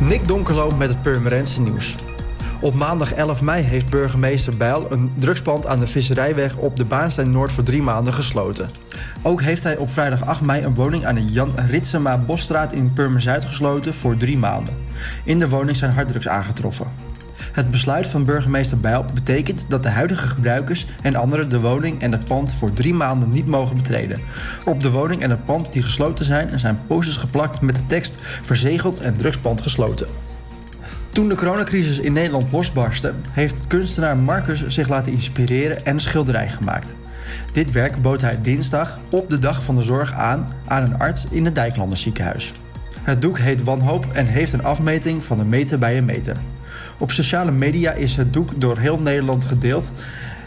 Nick Donkerlo met het Purmerendse nieuws. Op maandag 11 mei heeft burgemeester Bijl een drugspand aan de Visserijweg op de Baanstein Noord voor drie maanden gesloten. Ook heeft hij op vrijdag 8 mei een woning aan de Jan Ritsema Bosstraat in Purmerzuid gesloten voor drie maanden. In de woning zijn harddrugs aangetroffen. Het besluit van burgemeester Bijl betekent dat de huidige gebruikers en anderen de woning en het pand voor drie maanden niet mogen betreden. Op de woning en het pand die gesloten zijn, zijn posters geplakt met de tekst verzegeld en drugspand gesloten. Toen de coronacrisis in Nederland losbarstte, heeft kunstenaar Marcus zich laten inspireren en een schilderij gemaakt. Dit werk bood hij dinsdag op de dag van de zorg aan aan een arts in het Dijklander ziekenhuis. Het doek heet Wanhoop en heeft een afmeting van een meter bij een meter. Op sociale media is het doek door heel Nederland gedeeld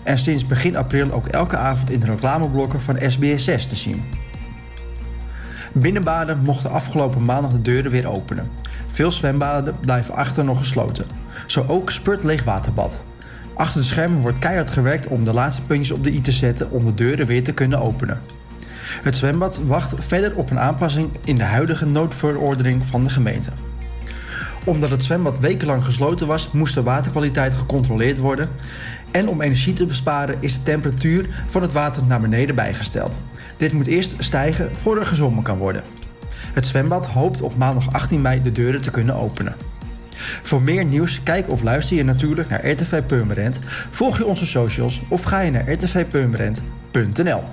en sinds begin april ook elke avond in de reclameblokken van SBS6 te zien. Binnenbaden mochten afgelopen maandag de deuren weer openen. Veel zwembaden blijven achter nog gesloten. Zo ook Spurt Leegwaterbad. Achter de schermen wordt keihard gewerkt om de laatste puntjes op de i te zetten om de deuren weer te kunnen openen. Het zwembad wacht verder op een aanpassing in de huidige noodverordening van de gemeente. Omdat het zwembad wekenlang gesloten was, moest de waterkwaliteit gecontroleerd worden. En om energie te besparen is de temperatuur van het water naar beneden bijgesteld. Dit moet eerst stijgen voor er gezwommen kan worden. Het zwembad hoopt op maandag 18 mei de deuren te kunnen openen. Voor meer nieuws kijk of luister je natuurlijk naar RTV Purmerend, volg je onze socials of ga je naar rtvpurmerend.nl.